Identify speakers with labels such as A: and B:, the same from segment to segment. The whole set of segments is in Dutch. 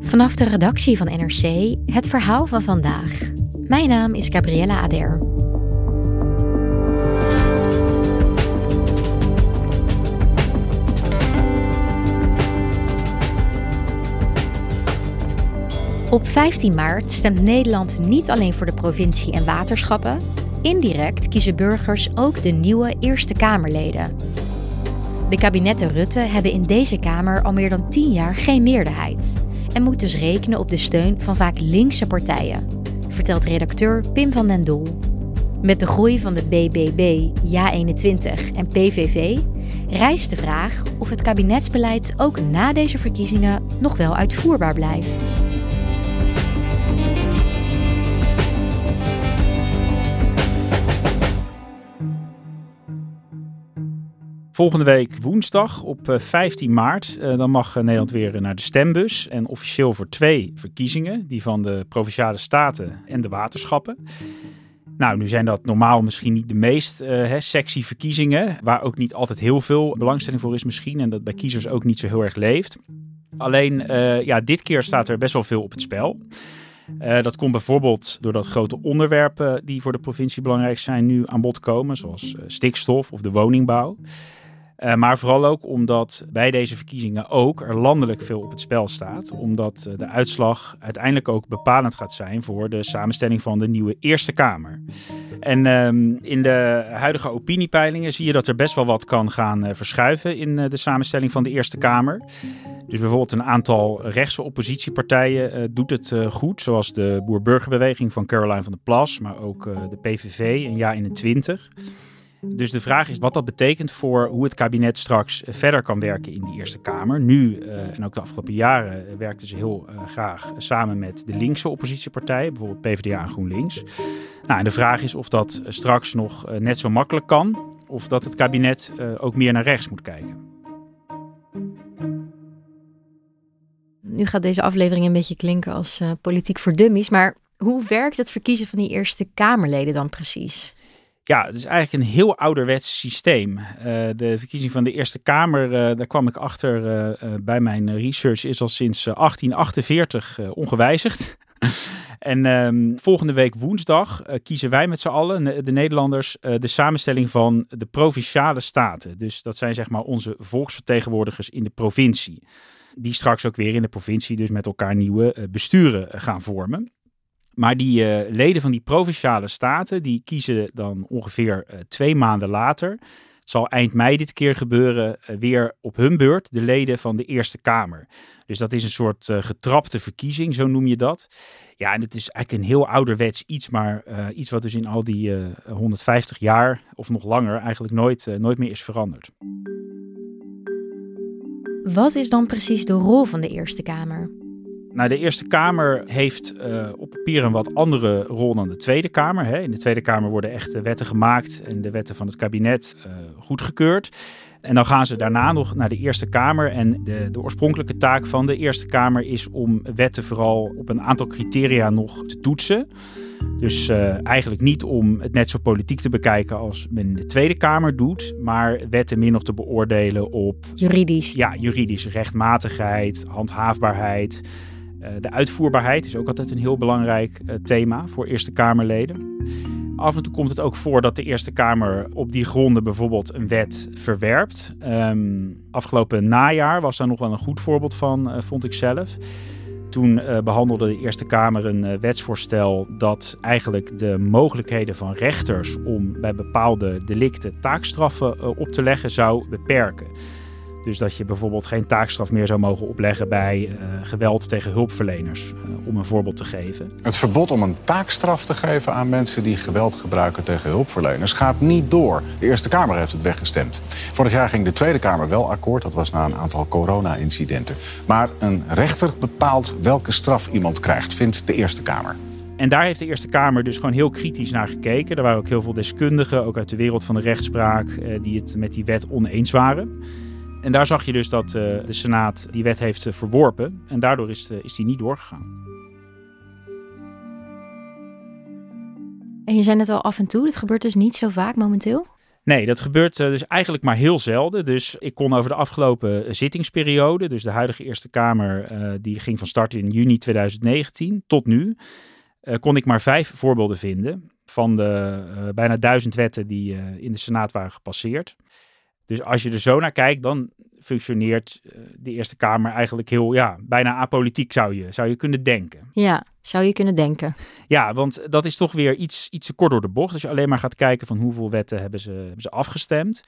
A: Vanaf de redactie van NRC het verhaal van vandaag. Mijn naam is Gabriella Ader. Op 15 maart stemt Nederland niet alleen voor de provincie en waterschappen. Indirect kiezen burgers ook de nieuwe Eerste Kamerleden. De kabinetten Rutte hebben in deze Kamer al meer dan 10 jaar geen meerderheid. En moet dus rekenen op de steun van vaak linkse partijen, vertelt redacteur Pim van den Doel. Met de groei van de BBB, JA21 en PVV rijst de vraag of het kabinetsbeleid ook na deze verkiezingen nog wel uitvoerbaar blijft.
B: Volgende week woensdag op 15 maart, dan mag Nederland weer naar de stembus. En officieel voor twee verkiezingen, die van de Provinciale Staten en de waterschappen. Nou, nu zijn dat normaal misschien niet de meest sexy verkiezingen, waar ook niet altijd heel veel belangstelling voor is misschien. En dat bij kiezers ook niet zo heel erg leeft. Alleen, ja, dit keer staat er best wel veel op het spel. Dat komt bijvoorbeeld doordat grote onderwerpen die voor de provincie belangrijk zijn nu aan bod komen, zoals stikstof of de woningbouw. Uh, maar vooral ook omdat bij deze verkiezingen ook er landelijk veel op het spel staat. Omdat uh, de uitslag uiteindelijk ook bepalend gaat zijn voor de samenstelling van de nieuwe Eerste Kamer. En um, in de huidige opiniepeilingen zie je dat er best wel wat kan gaan uh, verschuiven in de samenstelling van de Eerste Kamer. Dus bijvoorbeeld een aantal rechtse oppositiepartijen doet het goed, zoals de Boer-Burgerbeweging van Caroline van der Plas, maar ook de PVV en Ja21. Dus de vraag is wat dat betekent voor hoe het kabinet straks verder kan werken in de Eerste Kamer. Nu uh, en ook de afgelopen jaren uh, werkten ze heel graag samen met de linkse oppositiepartijen, bijvoorbeeld PvdA en GroenLinks. Nou, en de vraag is of dat straks nog net zo makkelijk kan, of dat het kabinet ook meer naar rechts moet kijken.
A: Nu gaat deze aflevering een beetje klinken als politiek voor dummies, maar hoe werkt het verkiezen van die Eerste Kamerleden dan precies?
B: Ja, het is eigenlijk een heel ouderwets systeem. Uh, de verkiezing van de Eerste Kamer, uh, daar kwam ik achter uh, bij mijn research, is al sinds 1848 ongewijzigd. en um, volgende week woensdag kiezen wij met z'n allen, de Nederlanders, de samenstelling van de provinciale staten. Dus dat zijn zeg maar onze volksvertegenwoordigers in de provincie. Die straks ook weer in de provincie dus met elkaar nieuwe besturen gaan vormen. Maar die uh, leden van die provinciale staten, die kiezen dan ongeveer uh, twee maanden later. Het zal eind mei dit keer gebeuren, uh, weer op hun beurt de leden van de Eerste Kamer. Dus dat is een soort getrapte verkiezing, zo noem je dat. Ja, en het is eigenlijk een heel ouderwets iets, maar iets wat dus in al die 150 jaar of nog langer eigenlijk nooit, nooit meer is veranderd.
A: Wat is dan precies de rol van de Eerste Kamer?
B: Nou, de Eerste Kamer heeft uh, op papier een wat andere rol dan de Tweede Kamer. Hè. In de Tweede Kamer worden echt wetten gemaakt en de wetten van het kabinet uh, goedgekeurd. En dan gaan ze daarna nog naar de Eerste Kamer. En de, de, oorspronkelijke taak van de Eerste Kamer is om wetten vooral op een aantal criteria nog te toetsen. Dus uh, eigenlijk niet om het net zo politiek te bekijken als men in de Tweede Kamer doet, maar wetten meer nog te beoordelen op.
A: Juridisch.
B: Ja, juridische rechtmatigheid, handhaafbaarheid. Uh, de uitvoerbaarheid is ook altijd een heel belangrijk uh, thema voor Eerste Kamerleden. Af en toe komt het ook voor dat de Eerste Kamer op die gronden bijvoorbeeld een wet verwerpt. Um, afgelopen najaar was daar nog wel een goed voorbeeld van, uh, vond ik zelf. Toen behandelde de Eerste Kamer een wetsvoorstel dat eigenlijk de mogelijkheden van rechters om bij bepaalde delicten taakstraffen op te leggen zou beperken. Dus dat je bijvoorbeeld geen taakstraf meer zou mogen opleggen bij uh, geweld tegen hulpverleners, uh, om een voorbeeld te geven.
C: Het verbod om een taakstraf te geven aan mensen die geweld gebruiken tegen hulpverleners gaat niet door. De Eerste Kamer heeft het weggestemd. Vorig jaar ging de Tweede Kamer wel akkoord, dat was na een aantal corona-incidenten. Maar een rechter bepaalt welke straf iemand krijgt, vindt de Eerste Kamer.
B: En daar heeft de Eerste Kamer dus gewoon heel kritisch naar gekeken. Er waren ook heel veel deskundigen, ook uit de wereld van de rechtspraak, uh, die het met die wet oneens waren. En daar zag je dus dat uh, de Senaat die wet heeft uh, verworpen. En daardoor is, uh, is die niet doorgegaan.
A: En je zei net al af en toe, dat gebeurt dus niet zo vaak momenteel?
B: Nee, dat gebeurt dus eigenlijk maar heel zelden. Dus ik kon over de afgelopen zittingsperiode, dus de huidige Eerste Kamer, die ging van start in juni 2019 tot nu, kon ik maar vijf voorbeelden vinden van de bijna duizend wetten die in de Senaat waren gepasseerd. Dus als je er zo naar kijkt, dan functioneert eh, de Eerste Kamer eigenlijk heel, ja, bijna apolitiek zou je, zou je kunnen denken.
A: Ja, zou je kunnen denken.
B: Ja, want dat is toch weer iets, iets te kort door de bocht. Als je alleen maar gaat kijken van hoeveel wetten hebben ze, hebben ze afgestemd.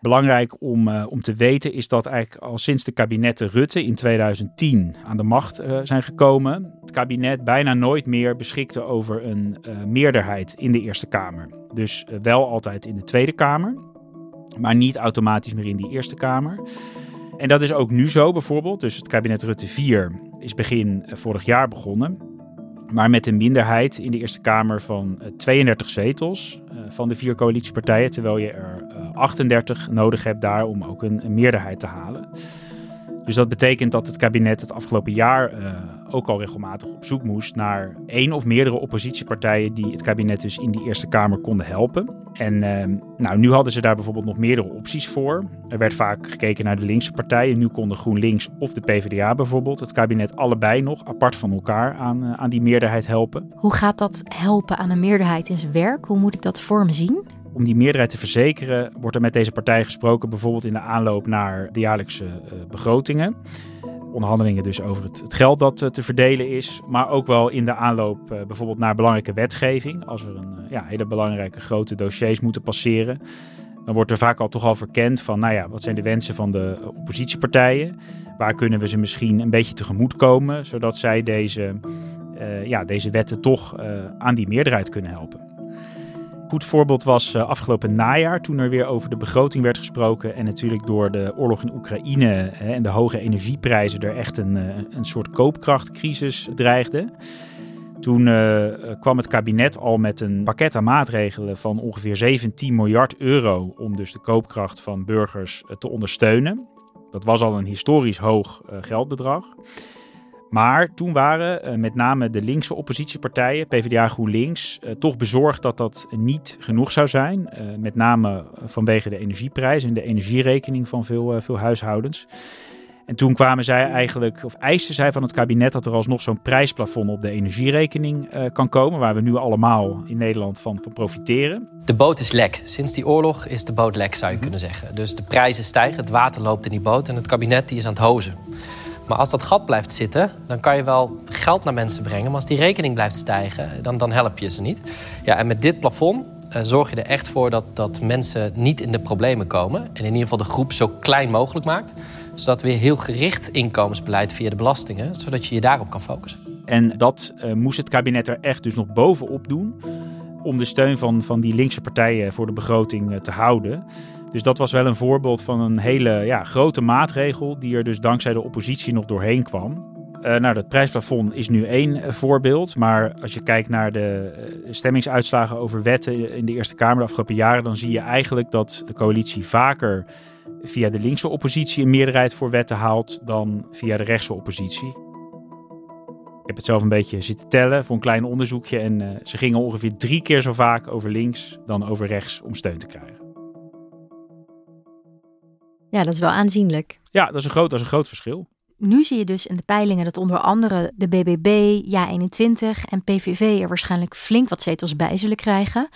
B: Belangrijk om, uh, om te weten is dat eigenlijk al sinds de kabinetten Rutte in 2010 aan de macht uh, zijn gekomen, het kabinet bijna nooit meer beschikte over een uh, meerderheid in de Eerste Kamer. Dus wel altijd in de Tweede Kamer maar niet automatisch meer in die Eerste Kamer. En dat is ook nu zo bijvoorbeeld. Dus het kabinet Rutte 4 is begin vorig jaar begonnen. Maar met een minderheid in de Eerste Kamer van 32 zetels van de vier coalitiepartijen. Terwijl je er 38 nodig hebt daar om ook een meerderheid te halen. Dus dat betekent dat het kabinet het afgelopen jaar uh, ook al regelmatig op zoek moest naar één of meerdere oppositiepartijen die het kabinet dus in die Eerste Kamer konden helpen. En uh, nou, nu hadden ze daar bijvoorbeeld nog meerdere opties voor. Er werd vaak gekeken naar de linkse partijen. Nu konden GroenLinks of de PvdA bijvoorbeeld het kabinet allebei nog apart van elkaar aan, uh, aan die meerderheid helpen.
A: Hoe gaat dat helpen aan een meerderheid in zijn werk? Hoe moet ik dat voor me zien?
B: Om die meerderheid te verzekeren wordt er met deze partij gesproken, bijvoorbeeld in de aanloop naar de jaarlijkse uh, begrotingen. Onderhandelingen dus over het, geld dat uh, te verdelen is, maar ook wel in de aanloop uh, bijvoorbeeld naar belangrijke wetgeving. Als er een ja, hele belangrijke grote dossiers moeten passeren, dan wordt er vaak al toch al verkend van, nou ja, wat zijn de wensen van de oppositiepartijen? Waar kunnen we ze misschien een beetje tegemoet komen, zodat zij deze, ja, deze wetten toch aan die meerderheid kunnen helpen goed voorbeeld was uh, afgelopen najaar, toen er weer over de begroting werd gesproken. En natuurlijk door de oorlog in Oekraïne hè, en de hoge energieprijzen er echt een, uh, een soort koopkrachtcrisis dreigde. Toen uh, kwam het kabinet al met een pakket aan maatregelen van ongeveer 17 miljard euro om dus de koopkracht van burgers te ondersteunen. Dat was al een historisch hoog geldbedrag. Maar toen waren uh, met name de linkse oppositiepartijen, PvdA GroenLinks, uh, toch bezorgd dat dat niet genoeg zou zijn. Uh, met name vanwege de energieprijs en de energierekening van veel, veel huishoudens. En toen kwamen zij eigenlijk, of eisten zij van het kabinet dat er alsnog zo'n prijsplafond op de energierekening kan komen, waar we nu allemaal in Nederland van, van profiteren.
D: De boot is lek. Sinds die oorlog is de boot lek, zou je
B: Mhm.
D: kunnen zeggen. Dus de prijzen stijgen, het water loopt in die boot en het kabinet die is aan het hozen. Maar als dat gat blijft zitten, dan kan je wel geld naar mensen brengen. Maar als die rekening blijft stijgen, dan, dan help je ze niet. Ja, en met dit plafond uh, zorg je er echt voor dat, dat mensen niet in de problemen komen. En in ieder geval de groep zo klein mogelijk maakt. Zodat we heel gericht inkomensbeleid via de belastingen, zodat je je daarop kan focussen.
B: En dat uh, moest het kabinet er echt dus nog bovenop doen. Om de steun van, van die linkse partijen voor de begroting uh, te houden. Dus dat was wel een voorbeeld van een hele ja, grote maatregel die er dus dankzij de oppositie nog doorheen kwam. Uh, nou, dat prijsplafond is nu één uh, voorbeeld. Maar als je kijkt naar de uh, stemmingsuitslagen over wetten in de Eerste Kamer de afgelopen jaren, dan zie je eigenlijk dat de coalitie vaker via de linkse oppositie een meerderheid voor wetten haalt dan via de rechtse oppositie. Ik heb het zelf een beetje zitten tellen voor een klein onderzoekje. En ze gingen ongeveer drie keer zo vaak over links dan over rechts om steun te krijgen.
A: Ja, dat is wel aanzienlijk.
B: Ja, dat is een groot, dat is een groot verschil.
A: Nu zie je dus in de peilingen dat onder andere de BBB, Ja21 en PVV er waarschijnlijk flink wat zetels bij zullen krijgen.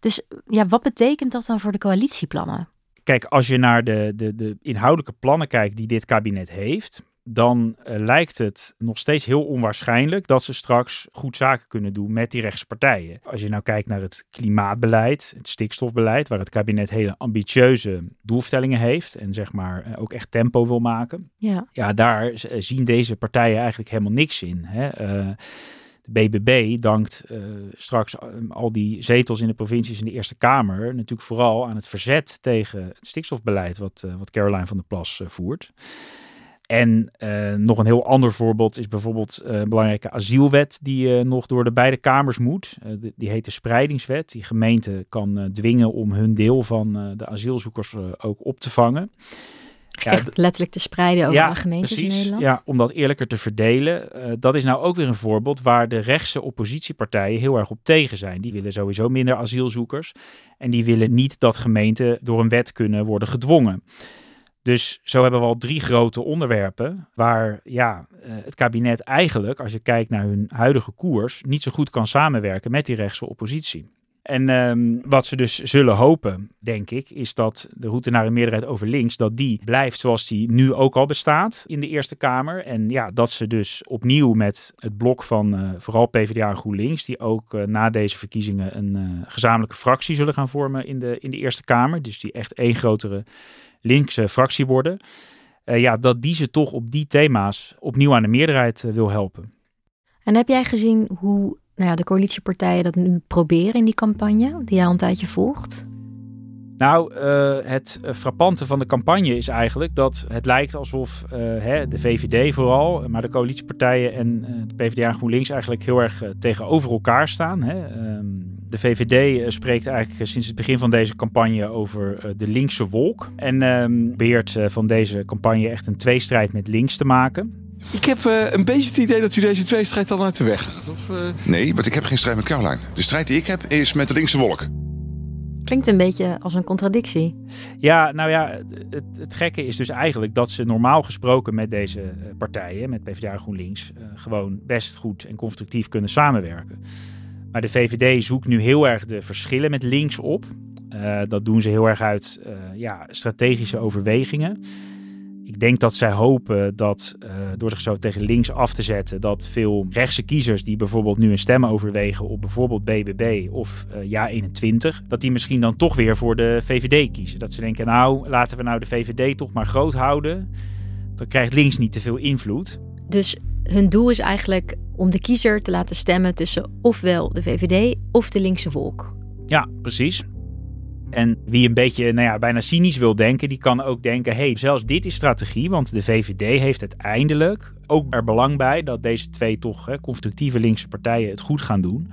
A: Dus ja, wat betekent dat dan voor de coalitieplannen?
B: Kijk, als je naar de, de, de inhoudelijke plannen kijkt die dit kabinet heeft, dan eh, lijkt het nog steeds heel onwaarschijnlijk dat ze straks goed zaken kunnen doen met die rechtse partijen. Als je nou kijkt naar het klimaatbeleid, het stikstofbeleid, waar het kabinet hele ambitieuze doelstellingen heeft en zeg maar eh, ook echt tempo wil maken.
A: Ja.
B: Ja, daar eh, zien deze partijen eigenlijk helemaal niks in. Hè? Uh, de BBB dankt uh, straks al die zetels in de provincies in de Eerste Kamer natuurlijk vooral aan het verzet tegen het stikstofbeleid wat, uh, wat Caroline van der Plas uh, voert. En uh, nog een heel ander voorbeeld is bijvoorbeeld uh, een belangrijke asielwet die uh, nog door de beide kamers moet. Die, die, heet de spreidingswet. Die gemeente kan dwingen om hun deel van de asielzoekers ook op te vangen.
A: Echt letterlijk te spreiden over
B: ja,
A: de gemeentes
B: precies,
A: in Nederland.
B: Ja, om dat eerlijker te verdelen. dat is nou ook weer een voorbeeld waar de rechtse oppositiepartijen heel erg op tegen zijn. Die willen sowieso minder asielzoekers. En die willen niet dat gemeenten door een wet kunnen worden gedwongen. Dus zo hebben we al drie grote onderwerpen waar ja, het kabinet eigenlijk, als je kijkt naar hun huidige koers, niet zo goed kan samenwerken met die rechtse oppositie. En um, wat ze dus zullen hopen, denk ik, is dat de route naar een meerderheid over links, dat die blijft zoals die nu ook al bestaat in de Eerste Kamer. En ja, dat ze dus opnieuw met het blok van uh, vooral PvdA en GroenLinks, die ook uh, na deze verkiezingen een gezamenlijke fractie zullen gaan vormen in de, in de Eerste Kamer. Dus die echt één grotere linkse fractie worden. Uh, ja, dat die ze toch op die thema's opnieuw aan de meerderheid uh, wil helpen.
A: En heb jij gezien hoe nou ja, de coalitiepartijen dat nu proberen in die campagne, die jij al een tijdje volgt?
B: Nou, uh, het frappante van de campagne is eigenlijk dat het lijkt alsof hè, de VVD vooral, maar de coalitiepartijen en de PvdA en GroenLinks eigenlijk heel erg tegenover elkaar staan. Hè. Um, de VVD spreekt eigenlijk sinds het begin van deze campagne over de linkse wolk. En um, beheert van deze campagne echt een tweestrijd met links te maken.
E: Ik heb uh, een beetje het idee dat u deze tweestrijd al uit de weg gaat. Of, uh...
F: Nee, want ik heb geen strijd met Caroline. De strijd die ik heb is met de linkse wolk.
A: Klinkt een beetje als een contradictie.
B: Ja, nou ja, het, het gekke is dus eigenlijk dat ze normaal gesproken met deze partijen, met PvdA en GroenLinks, uh, gewoon best goed en constructief kunnen samenwerken. Maar de VVD zoekt nu heel erg de verschillen met links op. Uh, dat doen ze heel erg uit ja, strategische overwegingen. Ik denk dat zij hopen dat uh, door zich zo tegen links af te zetten, dat veel rechtse kiezers die bijvoorbeeld nu een stem overwegen op bijvoorbeeld BBB of Ja21, dat die misschien dan toch weer voor de VVD kiezen. Dat ze denken, nou laten we nou de VVD toch maar groot houden. Dan krijgt links niet te veel invloed.
A: Dus hun doel is eigenlijk om de kiezer te laten stemmen tussen ofwel de VVD of de linkse volk.
B: Ja, precies. En wie een beetje, nou ja, bijna cynisch wil denken, die kan ook denken: hé, hey, zelfs dit is strategie, want de VVD heeft uiteindelijk ook er belang bij dat deze twee toch hè, constructieve linkse partijen het goed gaan doen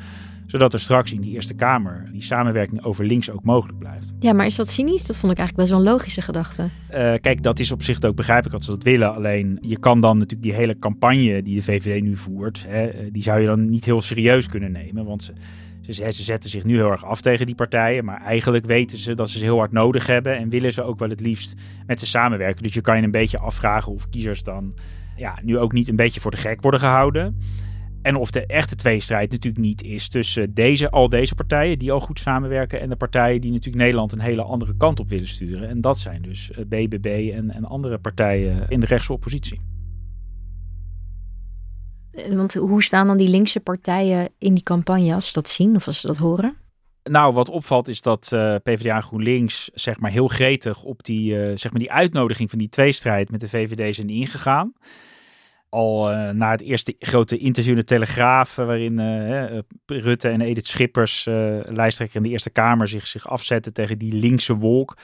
B: zodat er straks in die Eerste Kamer die samenwerking over links ook mogelijk blijft.
A: Ja, maar is dat cynisch? Dat vond ik eigenlijk best wel een logische gedachte.
B: Uh, kijk, dat is op zich ook begrijpelijk dat ze dat willen. Alleen je kan dan natuurlijk die hele campagne die de VVD nu voert, hè, die zou je dan niet heel serieus kunnen nemen. Want ze, ze, ze zetten zich nu heel erg af tegen die partijen. Maar eigenlijk weten ze dat ze ze heel hard nodig hebben. En willen ze ook wel het liefst met ze samenwerken. Dus je kan je een beetje afvragen of kiezers dan ja, nu ook niet een beetje voor de gek worden gehouden. En of de echte tweestrijd natuurlijk niet is tussen deze, al deze partijen die al goed samenwerken en de partijen die natuurlijk Nederland een hele andere kant op willen sturen. En dat zijn dus BBB en, en andere partijen in de rechtse oppositie.
A: Want hoe staan dan die linkse partijen in die campagne als ze dat zien of als ze dat horen?
B: Nou, wat opvalt is dat uh, PvdA en GroenLinks zeg maar heel gretig op die, uh, zeg maar die uitnodiging van die tweestrijd met de VVD zijn ingegaan al uh, na het eerste grote interview in de Telegraaf, waarin uh, Rutte en Edith Schippers, lijsttrekker in de Eerste Kamer, zich, zich afzetten tegen die linkse wolk.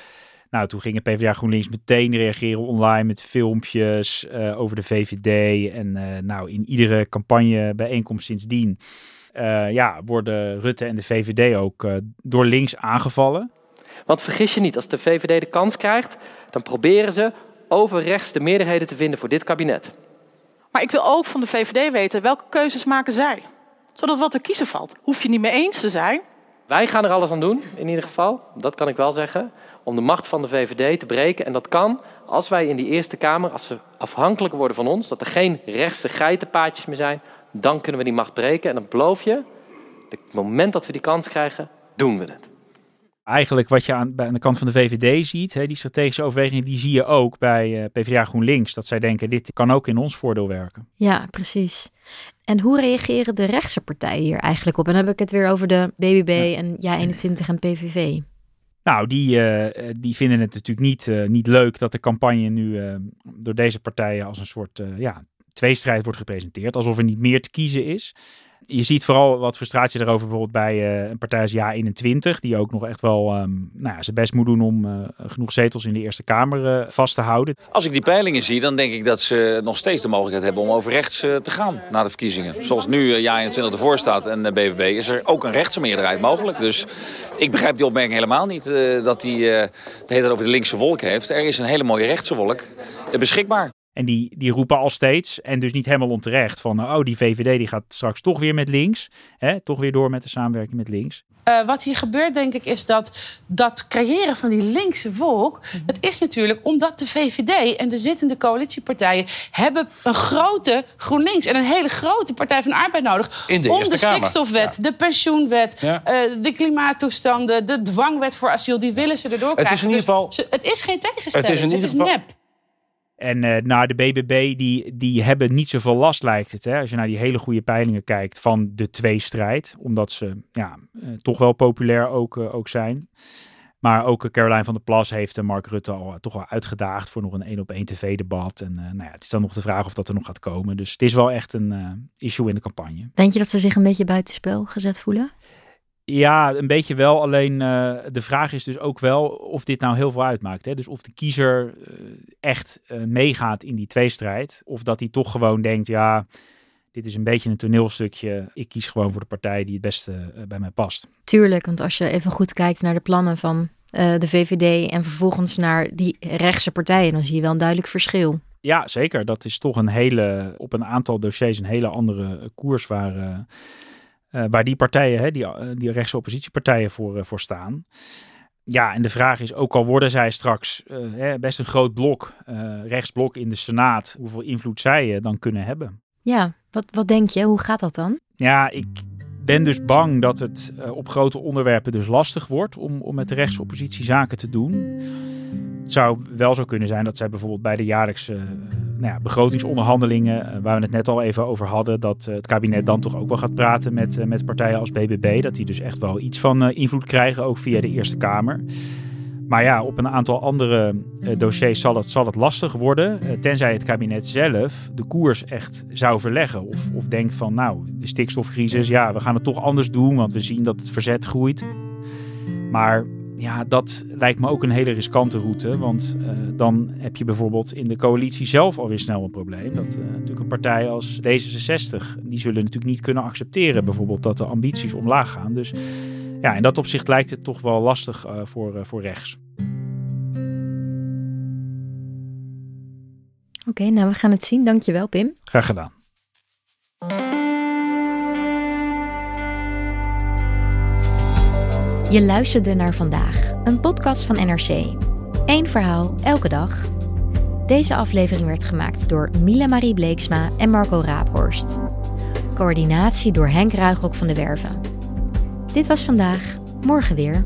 B: Nou, toen gingen PvdA GroenLinks meteen reageren online met filmpjes over de VVD. En nou, in iedere campagnebijeenkomst sindsdien ja, worden Rutte en de VVD ook door links aangevallen.
D: Want vergis je niet, als de VVD de kans krijgt, dan proberen ze over rechts de meerderheden te vinden voor dit kabinet.
G: Maar ik wil ook van de VVD weten welke keuzes maken zij. Zodat wat te kiezen valt, hoef je niet mee eens te zijn.
D: Wij gaan er alles aan doen, in ieder geval. Dat kan ik wel zeggen. Om de macht van de VVD te breken. En dat kan als wij in die Eerste Kamer, als ze afhankelijk worden van ons, dat er geen rechtse geitenpaadjes meer zijn, dan kunnen we die macht breken. En dan beloof je, het moment dat we die kans krijgen, doen we het.
B: Eigenlijk wat je aan, aan de kant van de VVD ziet, hè, die strategische overwegingen, die zie je ook bij uh, PvdA GroenLinks. Dat zij denken, dit kan ook in ons voordeel werken.
A: Ja, precies. En hoe reageren de rechtse partijen hier eigenlijk op? En dan heb ik het weer over de BBB en Ja21 en PVV.
B: Nou, die, uh, die vinden het natuurlijk niet, uh, niet leuk dat de campagne nu door deze partijen als een soort ja, tweestrijd wordt gepresenteerd. Alsof er niet meer te kiezen is je ziet vooral wat frustratie erover bijvoorbeeld bij uh, een partij als Ja21, die ook nog echt wel um, nou ja, zijn best moet doen om uh, genoeg zetels in de Eerste Kamer uh, vast te houden.
H: Als ik die peilingen zie, dan denk ik dat ze nog steeds de mogelijkheid hebben om over rechts te gaan na de verkiezingen. Zoals nu Ja21 ervoor staat en de BBB, is er ook een rechtse meerderheid mogelijk. Dus ik begrijp die opmerking helemaal niet dat hij de hele tijd over de linkse wolk heeft. Er is een hele mooie rechtse wolk beschikbaar.
B: En die, die roepen al steeds, en dus niet helemaal onterecht, van oh, die VVD die gaat straks toch weer met links. Hè, toch weer door met de samenwerking met links.
G: Uh, wat hier gebeurt, denk ik, is dat dat creëren van die linkse volk... Mm het is natuurlijk omdat de VVD en de zittende coalitiepartijen... hebben een grote GroenLinks en een hele grote Partij van de Arbeid nodig...
H: In de
G: om de stikstofwet,
H: ja.
G: de pensioenwet,
H: Ja.
G: uh, de klimaattoestanden... de dwangwet voor asiel, die willen ze erdoor
H: Het is
G: krijgen.
H: in ieder
G: Dus
H: geval-
G: het is geen tegenstelling,
H: Het is in ieder geval-
G: nep.
B: En nou, de BBB, die, die hebben niet zoveel last, lijkt het. Hè? Als je naar die hele goede peilingen kijkt van de tweestrijd. Omdat ze ja, eh, toch wel populair ook, eh, ook zijn. Maar ook Caroline van der Plas heeft Mark Rutte al toch wel uitgedaagd voor nog een één op één tv-debat. En nou ja, het is dan nog de vraag of dat er nog gaat komen. Dus het is wel echt een issue in de campagne.
A: Denk je dat ze zich een beetje buitenspel gezet voelen?
B: Ja, een beetje wel. Alleen eh, de vraag is dus ook wel of dit nou heel veel uitmaakt. Hè? Dus of de kiezer eh, echt eh, meegaat in die tweestrijd. Of dat hij toch gewoon denkt, ja, dit is een beetje een toneelstukje. Ik kies gewoon voor de partij die het beste bij mij past.
A: Tuurlijk, want als je even goed kijkt naar de plannen van de VVD en vervolgens naar die rechtse partijen, dan zie je wel een duidelijk verschil.
B: Ja, zeker. Dat is toch een hele, op een aantal dossiers een hele andere koers waar, eh, waar die partijen, hè, die, eh, die rechtse oppositiepartijen voor, eh, voor staan. Ja, en de vraag is, ook al worden zij straks eh, hè, best een groot blok, rechtsblok in de Senaat, hoeveel invloed zij dan kunnen hebben.
A: Ja, wat, wat denk je? Hoe gaat dat dan?
B: Ja, ik ben dus bang dat het op grote onderwerpen dus lastig wordt om, om met de rechtse oppositie zaken te doen. Het zou wel zo kunnen zijn dat zij bijvoorbeeld bij de jaarlijkse nou begrotingsonderhandelingen, eh, waar we het net al even over hadden, dat eh, het kabinet dan toch ook wel gaat praten met, eh, met partijen als BBB. Dat die dus echt wel iets van invloed krijgen, ook via de Eerste Kamer. Maar ja, op een aantal andere dossiers zal het, zal het lastig worden. tenzij het kabinet zelf de koers echt zou verleggen. Of, of denkt van, nou, de stikstofcrisis, ja, we gaan het toch anders doen, want we zien dat het verzet groeit. Maar ja, dat lijkt me ook een hele riskante route. Want eh, dan heb je bijvoorbeeld in de coalitie zelf alweer snel een probleem. Dat eh, natuurlijk een partij als D66, die zullen natuurlijk niet kunnen accepteren bijvoorbeeld dat de ambities omlaag gaan. Dus ja, in dat opzicht lijkt het toch wel lastig eh, voor, voor rechts.
A: Oké, nou we gaan het zien. Dankjewel, Pim.
B: Graag gedaan.
A: Je luisterde naar vandaag, een podcast van NRC. Eén verhaal, elke dag. Deze aflevering werd gemaakt door Mila Marie Bleeksma en Marco Raaphorst. Coördinatie door Henk Ruigrok van de Werven. Dit was vandaag, morgen weer.